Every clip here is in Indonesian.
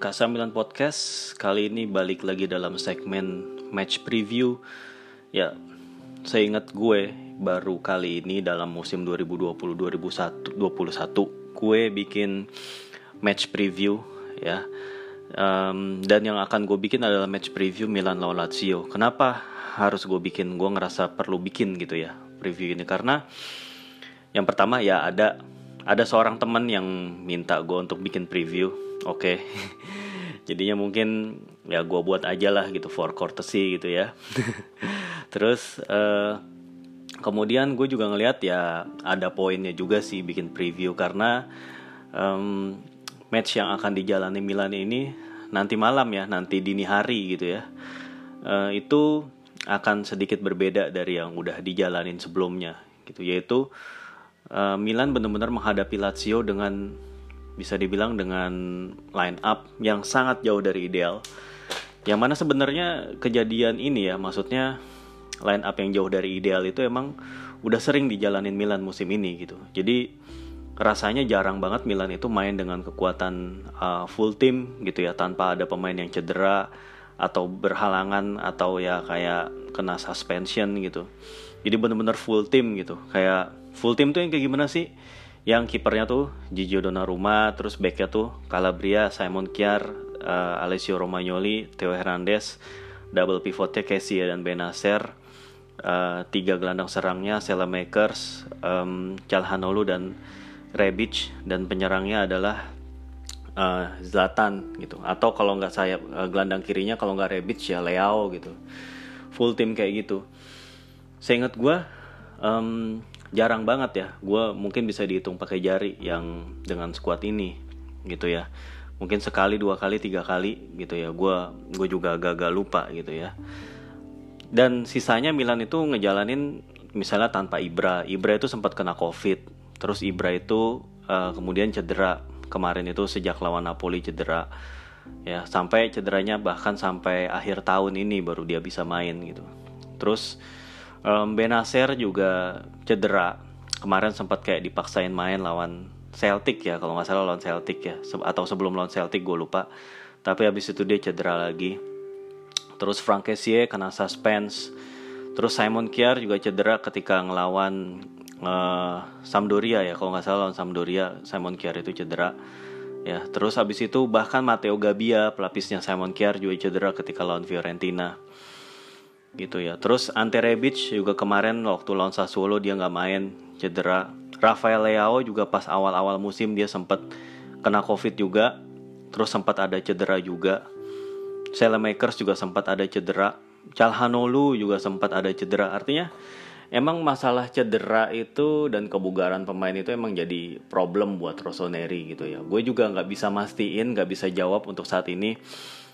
K9 Podcast kali ini balik lagi dalam segmen match preview. Ya, saya ingat gue baru kali ini dalam musim 2020-2021 gue bikin match preview ya. Um, dan yang akan gue bikin adalah match preview Milan lawan Lazio. Kenapa harus gue bikin? Gue ngerasa perlu bikin gitu ya preview ini karena yang pertama ya ada ada seorang teman yang minta gue untuk bikin preview oke. Okay. jadinya mungkin ya gue buat aja lah gitu for courtesy gitu ya. Terus uh, kemudian gue juga ngelihat ya ada poinnya juga sih bikin preview karena um, match yang akan dijalani Milan ini nanti malam ya nanti dini hari gitu ya. Uh, itu akan sedikit berbeda dari yang udah dijalanin sebelumnya gitu. Yaitu uh, Milan benar-benar menghadapi Lazio dengan bisa dibilang dengan line up yang sangat jauh dari ideal. Yang mana sebenarnya kejadian ini ya, maksudnya line up yang jauh dari ideal itu emang udah sering dijalanin Milan musim ini gitu. Jadi rasanya jarang banget Milan itu main dengan kekuatan uh, full team gitu ya tanpa ada pemain yang cedera atau berhalangan atau ya kayak kena suspension gitu. Jadi bener-bener full team gitu. Kayak full team tuh yang kayak gimana sih? Yang kipernya tuh Gigio Donnarumma terus backnya tuh Calabria Simon Kjær uh, Alessio Romagnoli Theo Hernandez double pivotnya Casey dan Benacer uh, tiga gelandang serangnya Selemakers um, Calhanoglu dan Rebic dan penyerangnya adalah uh, Zlatan gitu. Atau kalau nggak saya uh, gelandang kirinya kalau nggak Rebic ya Leao gitu. Full tim kayak gitu. Saya ingat gue um, jarang banget ya. Gue mungkin bisa dihitung pakai jari yang dengan squad ini gitu ya. Mungkin sekali dua kali tiga kali gitu ya. Gue gue juga agak-agak lupa gitu ya. Dan sisanya Milan itu ngejalanin misalnya tanpa Ibra. Ibra itu sempat kena covid. Terus Ibra itu uh, kemudian cedera. Kemarin itu sejak lawan Napoli cedera. Ya sampai cederanya bahkan sampai akhir tahun ini baru dia bisa main gitu. Terus um, Benacer juga cedera. Kemarin sempat kayak dipaksain main lawan Celtic ya kalau nggak salah lawan Celtic ya. Atau sebelum lawan Celtic gue lupa. Tapi habis itu dia cedera lagi. Terus Frank Kessie kena suspense. Terus Simon Kjær juga cedera ketika ngelawan uh, Sampdoria ya kalau nggak salah lawan Sampdoria Simon Kjær itu cedera. Ya terus habis itu bahkan Matteo Gabbia pelapisnya Simon Kjær juga cedera ketika lawan Fiorentina gitu ya. Terus Ante Rebic juga kemarin waktu lawan Sassuolo dia nggak main cedera. Rafael Leao juga pas awal-awal musim dia sempat kena covid juga. Terus sempat ada cedera juga. Selemakers juga sempat ada cedera. Calhanoglu juga sempat ada cedera. Artinya emang masalah cedera itu dan kebugaran pemain itu emang jadi problem buat Rossoneri gitu ya. Gue juga nggak bisa mastiin, nggak bisa jawab untuk saat ini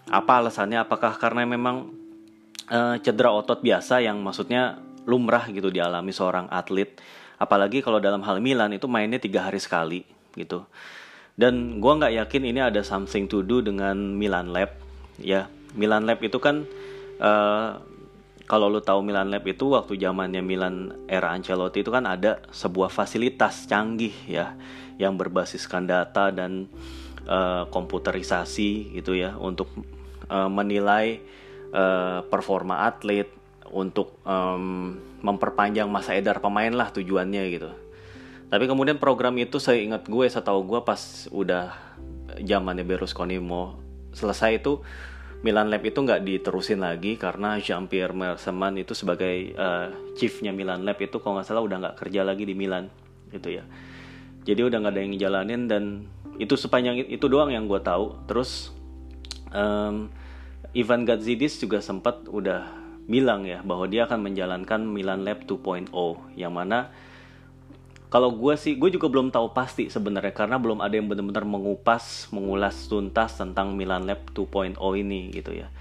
apa alasannya. Apakah karena memang uh, cedera otot biasa yang maksudnya lumrah gitu dialami seorang atlet. Apalagi kalau dalam hal Milan itu mainnya tiga hari sekali gitu. Dan gue nggak yakin ini ada something to do dengan Milan Lab ya. Milan Lab itu kan uh, kalau lo tahu Milan Lab itu waktu zamannya Milan era Ancelotti itu kan ada sebuah fasilitas canggih ya yang berbasiskan data dan uh, komputerisasi gitu ya untuk uh, menilai uh, performa atlet untuk um, memperpanjang masa edar pemain lah tujuannya gitu. Tapi kemudian program itu saya ingat gue setahu gue pas udah zamannya Berlusconi mau selesai itu Milan Lab itu nggak diterusin lagi karena Jean-Pierre Merseman itu sebagai uh, chiefnya Milan Lab itu kalau nggak salah udah nggak kerja lagi di Milan gitu ya. Jadi udah nggak ada yang ngejalanin dan itu sepanjang itu doang yang gue tahu. Terus um, Ivan Gazidis juga sempat udah bilang ya bahwa dia akan menjalankan Milan Lab 2.0 yang mana kalau gue sih gue juga belum tahu pasti sebenarnya karena belum ada yang benar-benar mengupas mengulas tuntas tentang Milan Lab 2.0 ini gitu ya.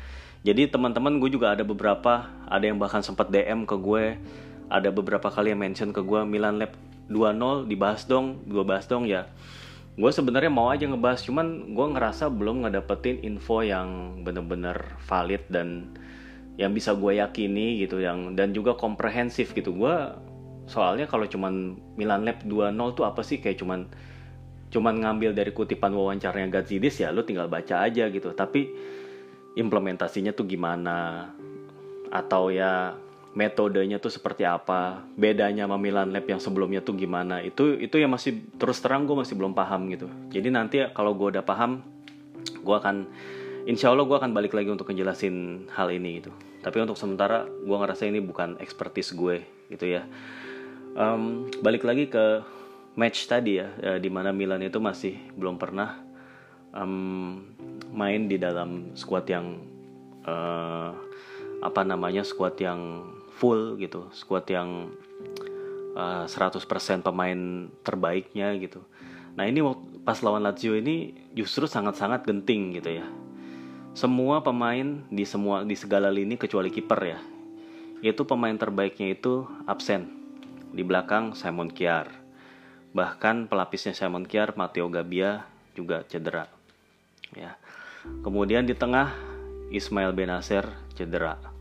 Jadi teman-teman gue juga ada beberapa ada yang bahkan sempat DM ke gue ada beberapa kali yang mention ke gue Milan Lab 2.0 dibahas dong gue bahas dong ya gue sebenarnya mau aja ngebahas cuman gue ngerasa belum ngedapetin info yang bener-bener valid dan yang bisa gue yakini gitu yang dan juga komprehensif gitu. Gue soalnya kalau cuman Milan Lab 2-0 tuh apa sih? Kayak cuman cuman ngambil dari kutipan wawancaranya Gazidis ya lu tinggal baca aja gitu. Tapi implementasinya tuh gimana? Atau ya metodenya tuh seperti apa bedanya sama Milan Lab yang sebelumnya tuh gimana. Itu itu yang masih terus terang gue masih belum paham gitu. Jadi nanti kalau gue udah paham gue akan insya Allah gue akan balik lagi untuk ngejelasin hal ini gitu. Tapi untuk sementara gue ngerasa ini bukan expertise gue gitu ya. Um, balik lagi ke match tadi ya, ya di mana Milan itu masih belum pernah um, main di dalam squad yang uh, apa namanya squad yang full gitu squad yang uh, eh, 100% pemain terbaiknya gitu. Nah ini pas lawan Lazio ini justru sangat-sangat genting gitu ya. Semua pemain di semua di segala lini kecuali kiper ya. Itu pemain terbaiknya itu absen. Di belakang Simon Kiar. Bahkan pelapisnya Simon Kiar Matteo Gabbia juga cedera ya. Kemudian di tengah Ismail Benacer cedera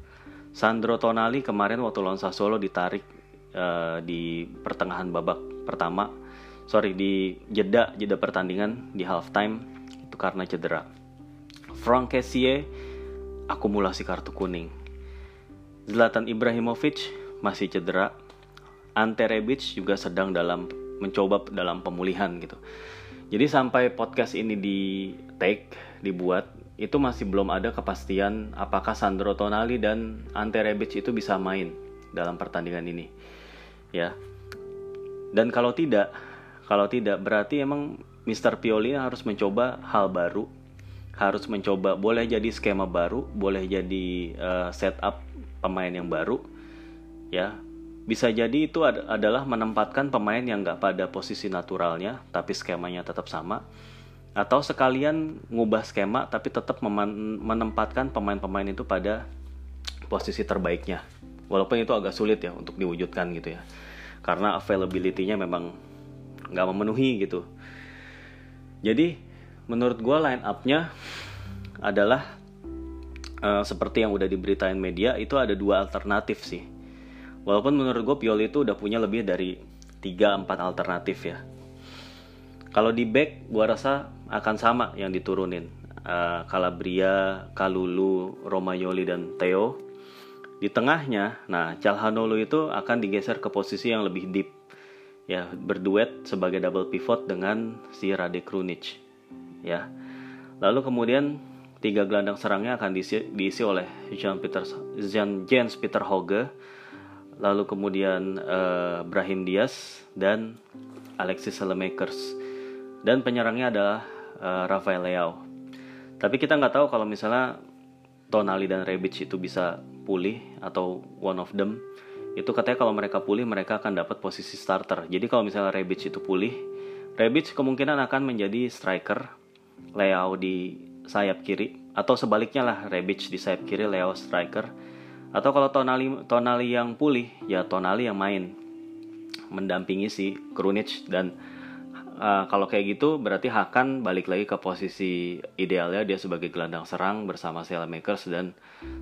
Sandro Tonali kemarin waktu lawan Sassuolo ditarik uh, di pertengahan babak pertama. Sorry di jeda jeda pertandingan di halftime. Itu karena cedera. Frank Kessie akumulasi kartu kuning. Zlatan Ibrahimovic masih cedera. Ante Rebic juga sedang dalam mencoba dalam pemulihan gitu jadi sampai podcast ini di take dibuat itu masih belum ada kepastian apakah Sandro Tonali dan Ante Rebic itu bisa main dalam pertandingan ini. Ya. Dan kalau tidak, kalau tidak berarti emang Mr. Pioli harus mencoba hal baru, harus mencoba boleh jadi skema baru, boleh jadi uh, setup pemain yang baru. Ya. Bisa jadi itu ad adalah menempatkan pemain yang nggak pada posisi naturalnya, tapi skemanya tetap sama. Atau sekalian ngubah skema tapi tetap menempatkan pemain-pemain itu pada posisi terbaiknya. Walaupun itu agak sulit ya untuk diwujudkan gitu ya. Karena availability-nya memang nggak memenuhi gitu. Jadi menurut gue line up-nya adalah uh, seperti yang udah diberitain media itu ada dua alternatif sih walaupun menurut gue Pioli itu udah punya lebih dari 3-4 alternatif ya kalau di back gue rasa akan sama yang diturunin. Uh, Calabria, Kalulu, Romagnoli dan Theo. Di tengahnya, nah Calhanoglu itu akan digeser ke posisi yang lebih deep. Ya, berduet sebagai double pivot dengan si Rade Krunic. Ya. Lalu kemudian tiga gelandang serangnya akan diisi, diisi oleh Jean Peter Jean, Jens Peter Hauge, lalu kemudian uh, Brahim Diaz dan Alexis Selemakers dan penyerangnya adalah uh, Rafael Leao. Tapi kita nggak tahu kalau misalnya Tonali dan Rebic itu bisa pulih atau one of them itu katanya kalau mereka pulih mereka akan dapat posisi starter. Jadi kalau misalnya Rebic itu pulih, Rebic kemungkinan akan menjadi striker, Leao di sayap kiri atau sebaliknya lah Rebic di sayap kiri, Leao striker. Atau kalau Tonali Tonali yang pulih, ya Tonali yang main mendampingi si Krunic dan uh, kalau kayak gitu berarti Hakan balik lagi ke posisi idealnya dia sebagai gelandang serang bersama Makers dan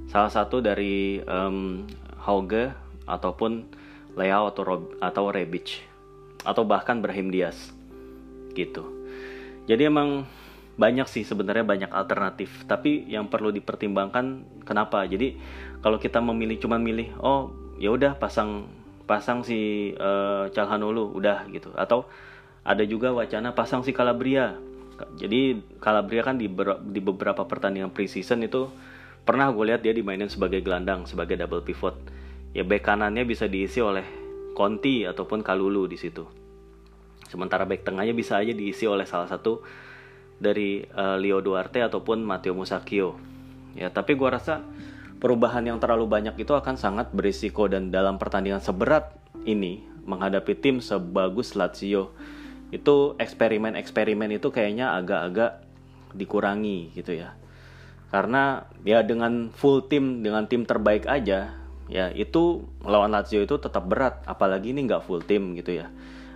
salah satu dari um, Hauge ataupun Leo atau Rob, atau Rebic atau bahkan Brahim Diaz gitu. Jadi emang banyak sih sebenarnya banyak alternatif tapi yang perlu dipertimbangkan kenapa jadi kalau kita memilih cuma milih oh ya udah pasang pasang si uh, Calhanoglu udah gitu atau ada juga wacana pasang si Calabria. Jadi Calabria kan di, di beberapa pertandingan preseason itu pernah gue lihat dia dimainin sebagai gelandang, sebagai double pivot. Ya back kanannya bisa diisi oleh Conti ataupun Kalulu di situ. Sementara back tengahnya bisa aja diisi oleh salah satu dari uh, Leo Duarte ataupun Matteo Musacchio. Ya, tapi gue rasa perubahan yang terlalu banyak itu akan sangat berisiko dan dalam pertandingan seberat ini menghadapi tim sebagus Lazio itu eksperimen-eksperimen itu kayaknya agak-agak dikurangi gitu ya karena ya dengan full tim dengan tim terbaik aja ya itu melawan Lazio itu tetap berat apalagi ini nggak full tim gitu ya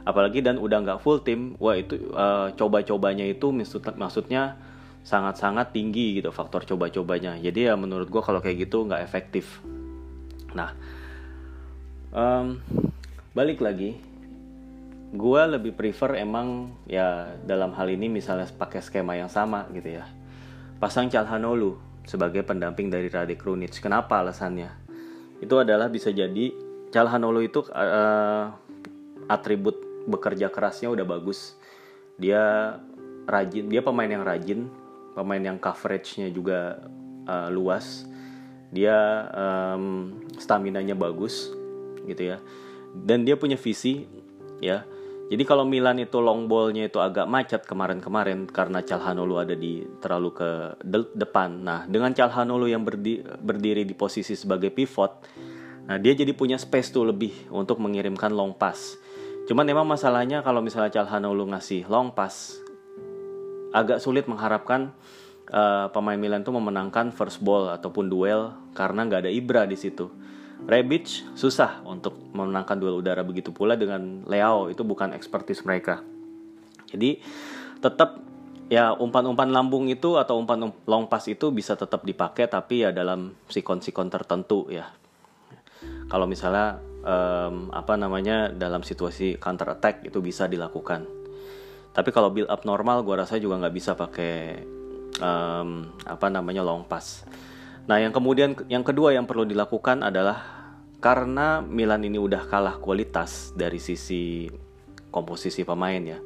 apalagi dan udah nggak full tim wah itu uh, coba-cobanya itu maksud maksudnya sangat-sangat tinggi gitu faktor coba-cobanya. Jadi ya menurut gue kalau kayak gitu nggak efektif. Nah um, balik lagi. Gue lebih prefer emang ya dalam hal ini misalnya pakai skema yang sama gitu ya. Pasang Calhanoglu sebagai pendamping dari Rade Krunic kenapa alasannya? Itu adalah bisa jadi Calhanoglu itu uh, atribut bekerja kerasnya udah bagus dia rajin dia pemain yang rajin pemain yang coveragenya juga uh, luas dia um, stamina nya bagus gitu ya dan dia punya visi ya jadi kalau Milan itu long ballnya itu agak macet kemarin-kemarin karena Calhanoglu ada di terlalu ke de depan. Nah dengan Calhanoglu yang berdi berdiri di posisi sebagai pivot, nah dia jadi punya space tuh lebih untuk mengirimkan long pass. Cuman memang masalahnya kalau misalnya Calhanoglu ngasih long pass, agak sulit mengharapkan uh, pemain Milan itu memenangkan first ball ataupun duel karena nggak ada Ibra di situ. Rebic susah untuk memenangkan duel udara begitu pula dengan Leo itu bukan expertise mereka. Jadi tetap ya umpan-umpan lambung itu atau umpan long pass itu bisa tetap dipakai tapi ya dalam sikon-sikon tertentu ya. Kalau misalnya um, apa namanya dalam situasi counter attack itu bisa dilakukan. Tapi kalau build up normal gue rasa juga nggak bisa pakai um, apa namanya long pass. Nah, yang kemudian yang kedua yang perlu dilakukan adalah karena Milan ini udah kalah kualitas dari sisi komposisi pemain ya.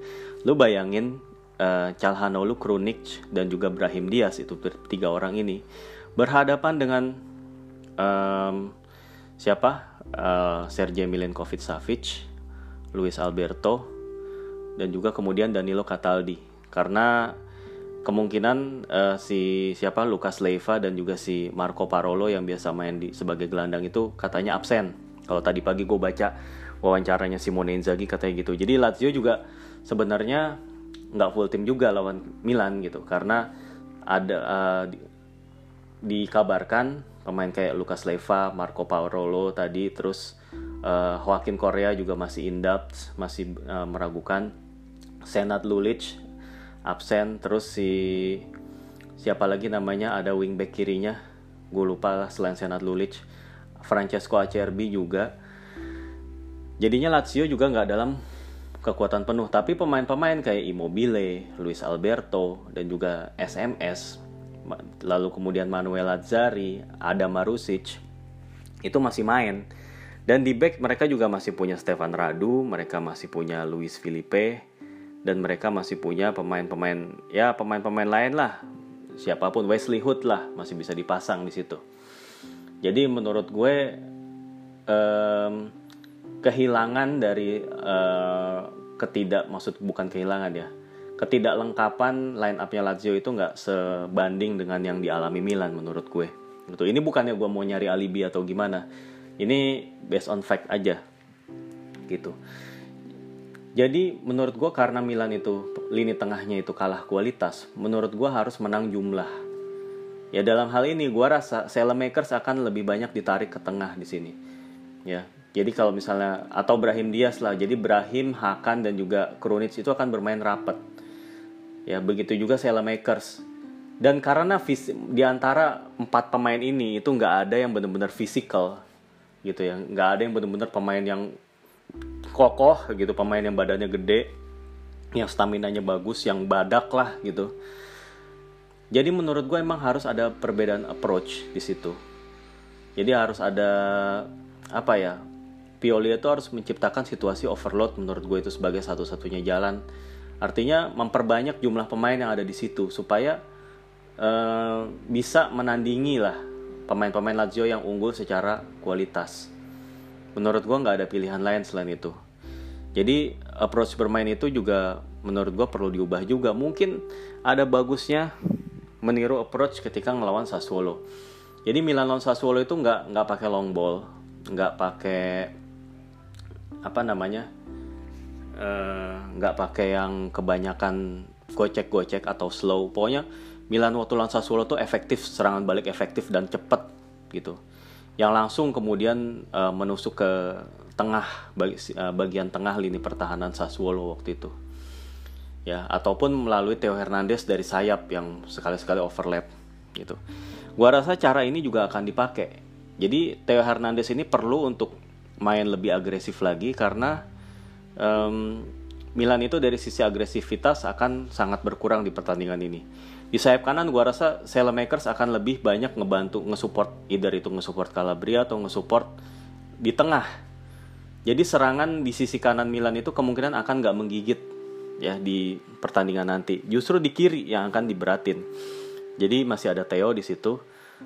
Lu bayangin uh, Calhanoglu, Krunic dan juga Brahim Diaz itu tiga orang ini berhadapan dengan um, siapa? Uh, Sergej Milinkovic Savic, Luis Alberto dan juga kemudian Danilo Cataldi. Karena kemungkinan uh, si siapa Lukas Leiva dan juga si Marco Parolo yang biasa main di sebagai gelandang itu katanya absen. Kalau tadi pagi gue baca wawancaranya Simone Inzaghi katanya gitu. Jadi Lazio juga sebenarnya nggak full tim juga lawan Milan gitu karena ada uh, di, dikabarkan pemain kayak Lukas Leiva, Marco Parolo tadi terus uh, Joaquin Korea juga masih indap, masih uh, meragukan. Senat Lulic absen terus si siapa lagi namanya ada wingback kirinya gue lupa selain Senat Lulic. Francesco Acerbi juga. Jadinya Lazio juga nggak dalam kekuatan penuh tapi pemain-pemain kayak Immobile, Luis Alberto dan juga SMS lalu kemudian Manuel Lazzari, Adam Marusic itu masih main. Dan di back mereka juga masih punya Stefan Radu, mereka masih punya Luis Felipe, dan mereka masih punya pemain-pemain ya pemain-pemain lain lah. Siapa pun Wesley Hood lah masih bisa dipasang di situ. Jadi menurut gue um, kehilangan dari uh, ketidak maksud bukan kehilangan ya ketidaklengkapan line upnya Lazio itu nggak sebanding dengan yang dialami Milan menurut gue. Gitu. Ini bukannya gue mau nyari alibi atau gimana. Ini based on fact aja. Gitu. Jadi menurut gue karena Milan itu lini tengahnya itu kalah kualitas, menurut gue harus menang jumlah. Ya dalam hal ini gue rasa Makers akan lebih banyak ditarik ke tengah di sini. Ya, jadi kalau misalnya atau Brahim Diaz lah, jadi Brahim, Hakan dan juga Krunic itu akan bermain rapat. Ya begitu juga Makers. Dan karena di antara empat pemain ini itu nggak ada yang benar-benar fisikal gitu ya, nggak ada yang benar-benar pemain yang kokoh gitu. Pemain yang badannya gede yang stamina nya bagus yang badak lah gitu. Jadi menurut gue emang harus ada perbedaan approach di situ. Jadi harus ada apa ya Pioli itu harus menciptakan situasi overload menurut gue itu sebagai satu-satunya jalan artinya memperbanyak jumlah pemain yang ada di situ supaya uh, bisa menandingi lah pemain-pemain Lazio yang unggul secara kualitas. Menurut gue nggak ada pilihan lain selain itu. Jadi approach bermain itu juga menurut gue perlu diubah juga. Mungkin ada bagusnya meniru approach ketika ngelawan Sassuolo. Jadi Milan lawan Sassuolo itu nggak nggak pakai long ball nggak pakai apa namanya nggak uh, pakai yang kebanyakan gocek-gocek atau slow. Pokoknya Milan waktu lawan Sassuolo tuh efektif serangan balik efektif dan cepet gitu. Yang langsung kemudian uh, menusuk ke tengah bagi, uh, bagian tengah lini pertahanan Sassuolo waktu itu. Ya ataupun melalui Theo Hernandez dari sayap yang sekali-sekali overlap gitu. Gua rasa cara ini juga akan dipakai. Jadi Theo Hernandez ini perlu untuk main lebih agresif lagi karena um, Milan itu dari sisi agresivitas akan sangat berkurang di pertandingan ini. Di sayap kanan gue rasa Selemakers akan lebih banyak ngebantu ngesupport either itu ngesupport Calabria atau ngesupport di tengah. Jadi serangan di sisi kanan Milan itu kemungkinan akan nggak menggigit ya di pertandingan nanti. Justru di kiri yang akan diberatin. Jadi masih ada Theo di situ,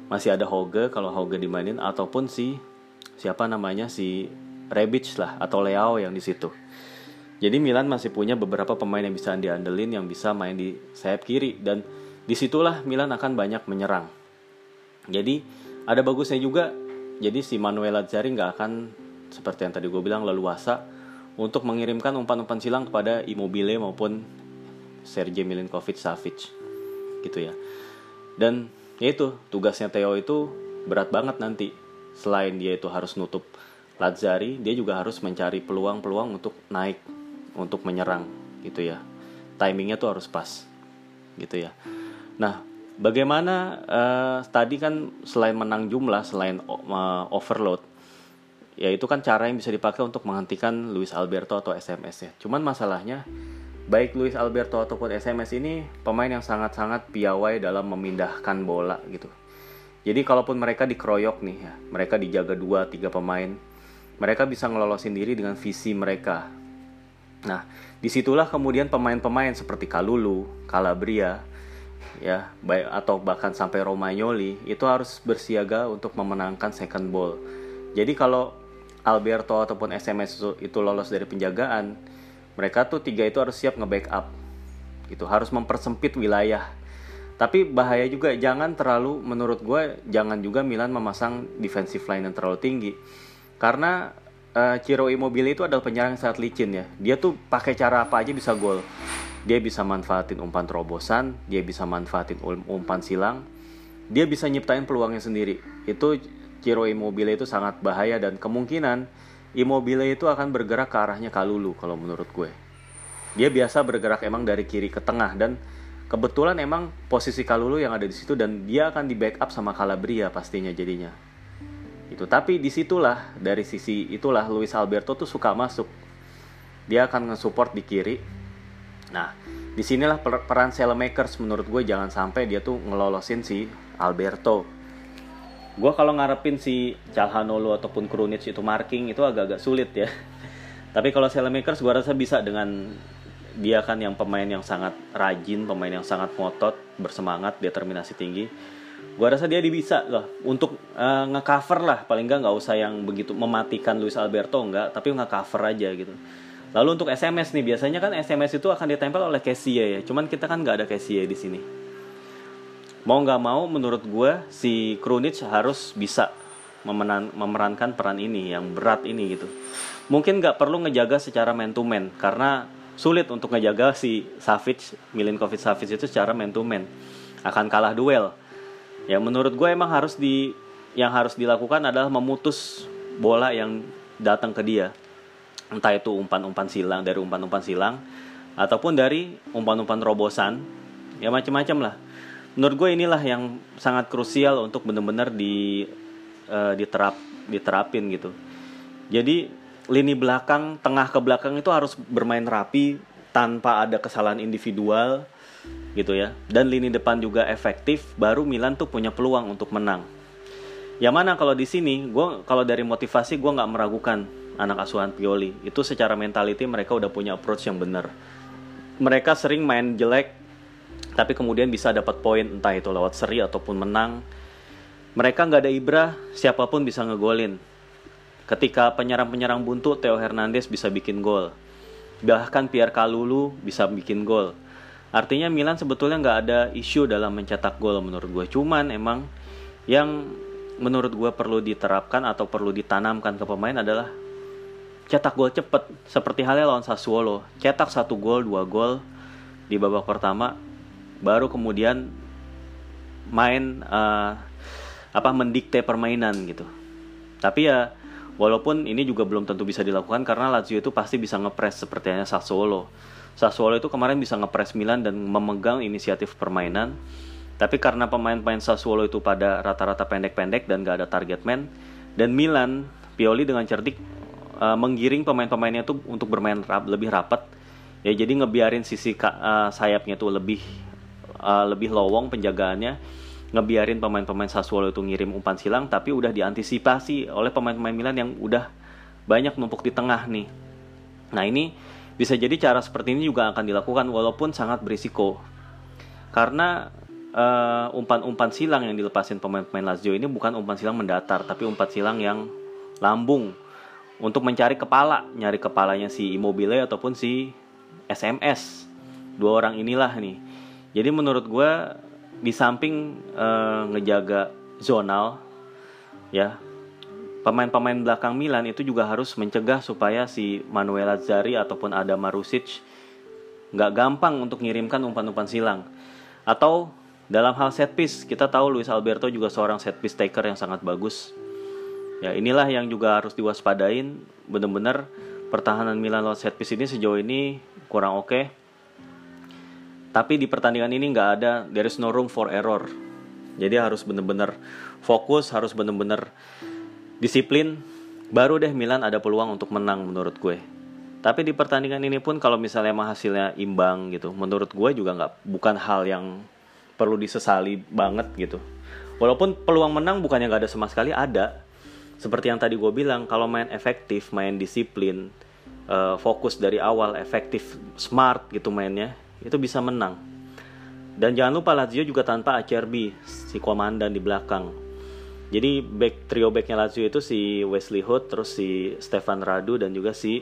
masih ada Hoge kalau Hoge dimainin ataupun si siapa namanya si Rebic lah atau Leao yang di situ. Jadi Milan masih punya beberapa pemain yang bisa diandelin yang bisa main di sayap kiri. Dan di situlah Milan akan banyak menyerang. Jadi ada bagusnya juga. Jadi si Manuel Lazzari nggak akan seperti yang tadi gue bilang leluasa untuk mengirimkan umpan-umpan silang kepada Immobile maupun Sergej Milinkovic Savic gitu ya. Dan ya itu tugasnya Theo itu berat banget nanti. Selain dia itu harus nutup Lazari dia juga harus mencari peluang-peluang untuk naik untuk menyerang gitu ya timingnya tuh harus pas gitu ya nah bagaimana uh, tadi kan selain menang jumlah selain uh, overload ya itu kan cara yang bisa dipakai untuk menghentikan Luis Alberto atau SMS ya. Cuman masalahnya baik Luis Alberto ataupun SMS ini pemain yang sangat-sangat piawai dalam memindahkan bola gitu. Jadi kalaupun mereka dikeroyok nih ya, mereka dijaga dua tiga pemain, mereka bisa ngelolosin diri dengan visi mereka. Nah, di situlah kemudian pemain-pemain seperti Kalulu, Calabria, ya, baik atau bahkan sampai Romagnoli itu harus bersiaga untuk memenangkan second ball. Jadi kalau Alberto ataupun SMS itu, lolos dari penjagaan, mereka tuh tiga itu harus siap nge-backup. Gitu, harus mempersempit wilayah. Tapi bahaya juga jangan terlalu menurut gue jangan juga Milan memasang defensive line yang terlalu tinggi. Karena uh, Ciro Immobile itu adalah penyerang sangat licin ya. Dia tuh pakai cara apa aja bisa gol. Dia bisa manfaatin umpan terobosan, dia bisa manfaatin um, umpan silang, dia bisa nyiptain peluangnya sendiri. Itu Ciro Immobile itu sangat bahaya dan kemungkinan Immobile itu akan bergerak ke arahnya Kalulu kalau menurut gue. Dia biasa bergerak emang dari kiri ke tengah dan kebetulan emang posisi Kalulu yang ada di situ dan dia akan di backup sama Calabria pastinya jadinya. Itu tapi di situlah dari sisi itulah Luis Alberto tuh suka masuk. Dia akan nge-support di kiri. Nah, di sinilah peran Selemakers menurut gue. Jangan sampai dia tuh ngelolosin si Alberto. Gue kalau ngarepin si Calhanoglu ataupun Krunic itu marking itu agak-agak sulit ya. Tapi kalau Selemakers gue rasa bisa dengan dia kan yang pemain yang sangat rajin pemain yang sangat ngotot bersemangat determinasi tinggi gue rasa dia bisa loh untuk uh, ngecover lah. Paling nggak nggak usah yang begitu mematikan Luis Alberto nggak tapi ngecover aja gitu. Lalu untuk SMS nih biasanya kan SMS itu akan ditempel oleh Cassie ya. Cuman kita kan nggak ada Cassie di sini. Mau nggak mau menurut gue si Krunic harus bisa memeran, memerankan peran ini yang berat ini gitu. Mungkin nggak perlu ngejaga secara man to man karena sulit untuk ngejaga si Savic Milinkovic Savic itu secara man to man akan kalah duel ya menurut gue emang harus di yang harus dilakukan adalah memutus bola yang datang ke dia. Entah itu umpan-umpan silang dari umpan-umpan silang ataupun dari umpan-umpan robosan ya macam-macam lah. Menurut gue inilah yang sangat krusial untuk benar-benar di uh, diterap diterapin gitu. Jadi lini belakang tengah ke belakang itu harus bermain rapi tanpa ada kesalahan individual gitu ya. Dan lini depan juga efektif baru Milan tuh punya peluang untuk menang. Yang mana kalau di sini gue kalau dari motivasi gue nggak meragukan anak asuhan Pioli. Itu secara mentality mereka udah punya approach yang benar. Mereka sering main jelek tapi kemudian bisa dapat poin entah itu lewat seri ataupun menang. Mereka nggak ada ibrah siapa pun bisa ngegolin. Ketika penyerang-penyerang buntu Theo Hernandez bisa bikin gol. Bahkan Pierre Kalulu bisa bikin gol artinya Milan sebetulnya nggak ada isu dalam mencetak gol menurut gue cuman emang yang menurut gue perlu diterapkan atau perlu ditanamkan ke pemain adalah cetak gol cepet. Seperti halnya lawan Sassuolo. Cetak satu gol dua gol di babak pertama baru kemudian main uh, apa mendikte permainan gitu. Tapi ya walaupun ini juga belum tentu bisa dilakukan karena Lazio itu pasti bisa ngepres seperti hanya Sassuolo Sassuolo itu kemarin bisa ngepres Milan dan memegang inisiatif permainan. Tapi karena pemain-pemain Sassuolo itu pada rata-rata pendek-pendek dan gak ada target man dan Milan Pioli dengan cerdik uh, menggiring pemain-pemainnya tuh untuk bermain rap, lebih rapat. Ya jadi ngebiarin sisi uh, sayapnya tuh lebih uh, lebih lowong penjagaannya. Ngebiarin pemain-pemain Sassuolo itu ngirim umpan silang tapi udah diantisipasi oleh pemain-pemain Milan yang udah banyak numpuk di tengah nih. Nah ini bisa jadi cara seperti ini juga akan dilakukan walaupun sangat berisiko. Karena umpan-umpan uh, silang yang dilepasin pemain-pemain Lazio ini bukan umpan silang mendatar tapi umpan silang yang lambung. Untuk mencari kepala nyari kepalanya si Immobile ataupun si SMS dua orang inilah nih. Jadi menurut gue di samping uh, ngejaga zonal ya pemain-pemain belakang Milan itu juga harus mencegah supaya si Manuel Lazzari ataupun Adam Marusic nggak gampang untuk ngirimkan umpan-umpan silang atau dalam hal set piece kita tahu Luis Alberto juga seorang set piece taker yang sangat bagus ya inilah yang juga harus diwaspadain benar-benar pertahanan Milan lewat set piece ini sejauh ini kurang oke. Okay. Tapi di pertandingan ini nggak ada, there is no room for error. Jadi harus bener-bener fokus, harus bener-bener disiplin. Baru deh Milan ada peluang untuk menang menurut gue. Tapi di pertandingan ini pun kalau misalnya emang hasilnya imbang gitu, menurut gue juga nggak bukan hal yang perlu disesali banget gitu. Walaupun peluang menang bukannya nggak ada sama sekali ada. Seperti yang tadi gue bilang, kalau main efektif, main disiplin, uh, fokus dari awal, efektif, smart gitu mainnya, itu bisa menang. Dan jangan lupa Lazio juga tanpa Acerbi, si komandan di belakang. Jadi back trio backnya Lazio itu si Wesley Hood, terus si Stefan Radu dan juga si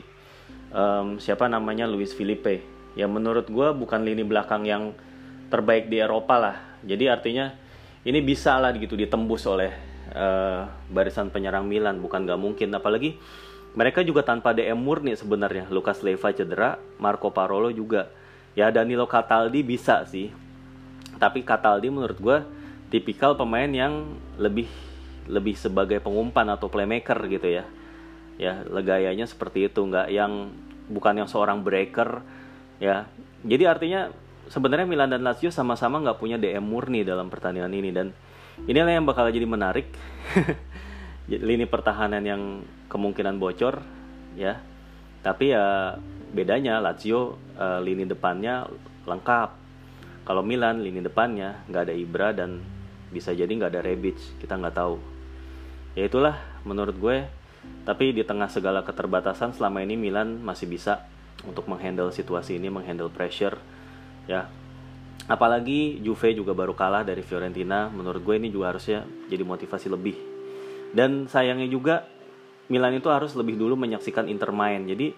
um, siapa namanya Luis Felipe. Ya menurut gue bukan lini belakang yang terbaik di Eropa lah. Jadi artinya ini bisa lah gitu ditembus oleh uh, barisan penyerang Milan, bukan gak mungkin. Apalagi mereka juga tanpa DM murni sebenarnya. Lukas Leiva cedera, Marco Parolo juga. Ya Danilo Cataldi bisa sih. Tapi Cataldi menurut gue tipikal pemain yang lebih lebih sebagai pengumpan atau playmaker gitu ya. Ya legayanya seperti itu, nggak yang bukan yang seorang breaker ya. Jadi artinya sebenarnya Milan dan Lazio sama-sama nggak punya DM murni dalam pertandingan ini dan inilah yang bakal jadi menarik. lini pertahanan yang kemungkinan bocor ya tapi ya bedanya Lazio uh, lini depannya lengkap kalau Milan lini depannya nggak ada Ibra dan bisa jadi nggak ada Rebic kita nggak tahu ya itulah menurut gue tapi di tengah segala keterbatasan selama ini Milan masih bisa untuk menghandle situasi ini menghandle pressure ya apalagi Juve juga baru kalah dari Fiorentina menurut gue ini juga harusnya jadi motivasi lebih dan sayangnya juga Milan itu harus lebih dulu menyaksikan Inter main. Jadi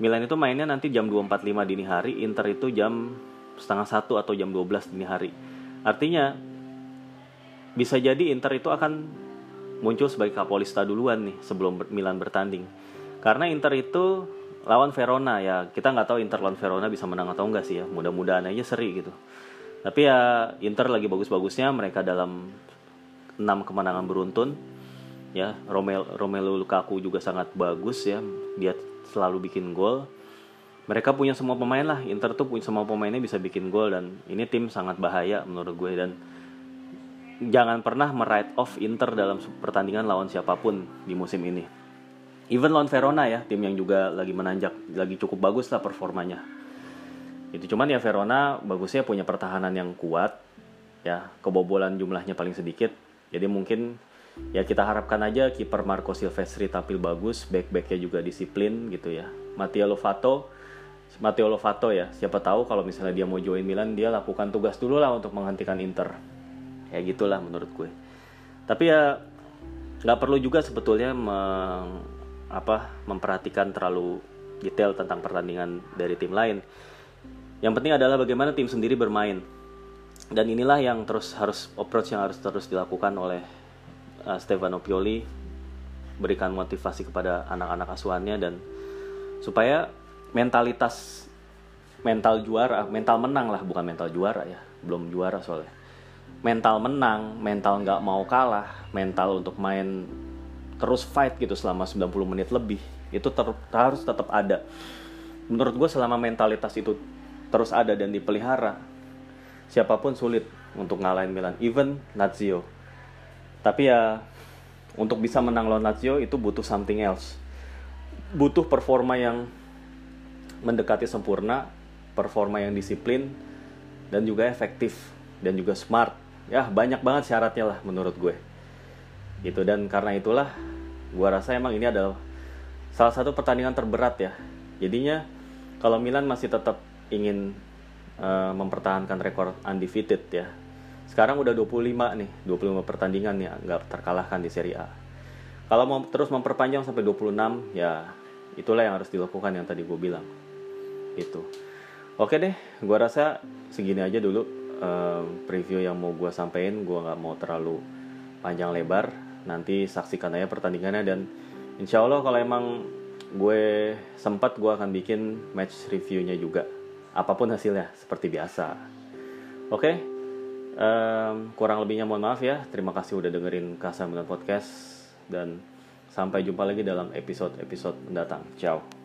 Milan itu mainnya nanti jam 2.45 dini hari, Inter itu jam setengah satu atau jam 12 dini hari. Artinya bisa jadi Inter itu akan muncul sebagai Kapolista duluan nih sebelum Milan bertanding. Karena Inter itu lawan Verona ya kita nggak tahu Inter lawan Verona bisa menang atau enggak sih ya mudah-mudahan aja seri gitu. Tapi ya Inter lagi bagus-bagusnya mereka dalam 6 kemenangan beruntun. Ya Romelu, Romelu Lukaku juga sangat bagus ya dia selalu bikin gol. Mereka punya semua pemain lah Inter tuh punya semua pemainnya bisa bikin gol dan ini tim sangat bahaya menurut gue. Dan jangan pernah meride off Inter dalam pertandingan lawan siapa pun di musim ini even lawan Verona ya tim yang juga lagi menanjak lagi cukup bagus lah performanya itu cuman ya Verona bagusnya punya pertahanan yang kuat ya kebobolan jumlahnya paling sedikit jadi mungkin ya kita harapkan aja kiper Marco Silvestri tampil bagus, back-backnya juga disiplin gitu ya. Matteo Lovato, Matteo Lovato ya, siapa tahu kalau misalnya dia mau join Milan, dia lakukan tugas dulu lah untuk menghentikan Inter. Ya gitulah menurut gue. Tapi ya nggak perlu juga sebetulnya meng, apa memperhatikan terlalu detail tentang pertandingan dari tim lain. Yang penting adalah bagaimana tim sendiri bermain. Dan inilah yang terus harus approach yang harus terus dilakukan oleh uh, Stefano Pioli berikan motivasi kepada anak-anak asuhannya dan supaya mentalitas mental juara, mental menang lah bukan mental juara ya, belum juara soalnya. Mental menang, mental nggak mau kalah, mental untuk main terus fight gitu selama 90 menit lebih itu ter harus tetap ada. Menurut gue selama mentalitas itu terus ada dan dipelihara, siapa pun sulit untuk ngalahin Milan, even Lazio tapi ya untuk bisa menang lawan Lazio itu butuh something else butuh performa yang mendekati sempurna, performa yang disiplin, dan juga efektif dan juga smart. Ya banyak banget syaratnya lah menurut gue. Gitu dan karena itulah gue rasa emang ini adalah salah satu pertandingan terberat ya. Jadinya kalau Milan masih tetap ingin uh, mempertahankan rekor undefeated ya. Sekarang udah 25 nih, 25 pertandingan ya nggak terkalahkan di Serie A. Kalau mau terus memperpanjang sampai 26 ya itulah yang harus dilakukan yang tadi gue bilang. Itu. Oke deh, gue rasa segini aja dulu preview yang mau gue sampaikan. Gue nggak mau terlalu panjang lebar. Nanti saksikan aja pertandingannya dan insya Allah kalau emang gue sempat gue akan bikin match reviewnya juga apa pun hasilnya seperti biasa oke okay? um, kurang lebihnya mohon maaf ya terima kasih udah dengerin Kasa Podcast dan sampai jumpa lagi dalam episode-episode mendatang ciao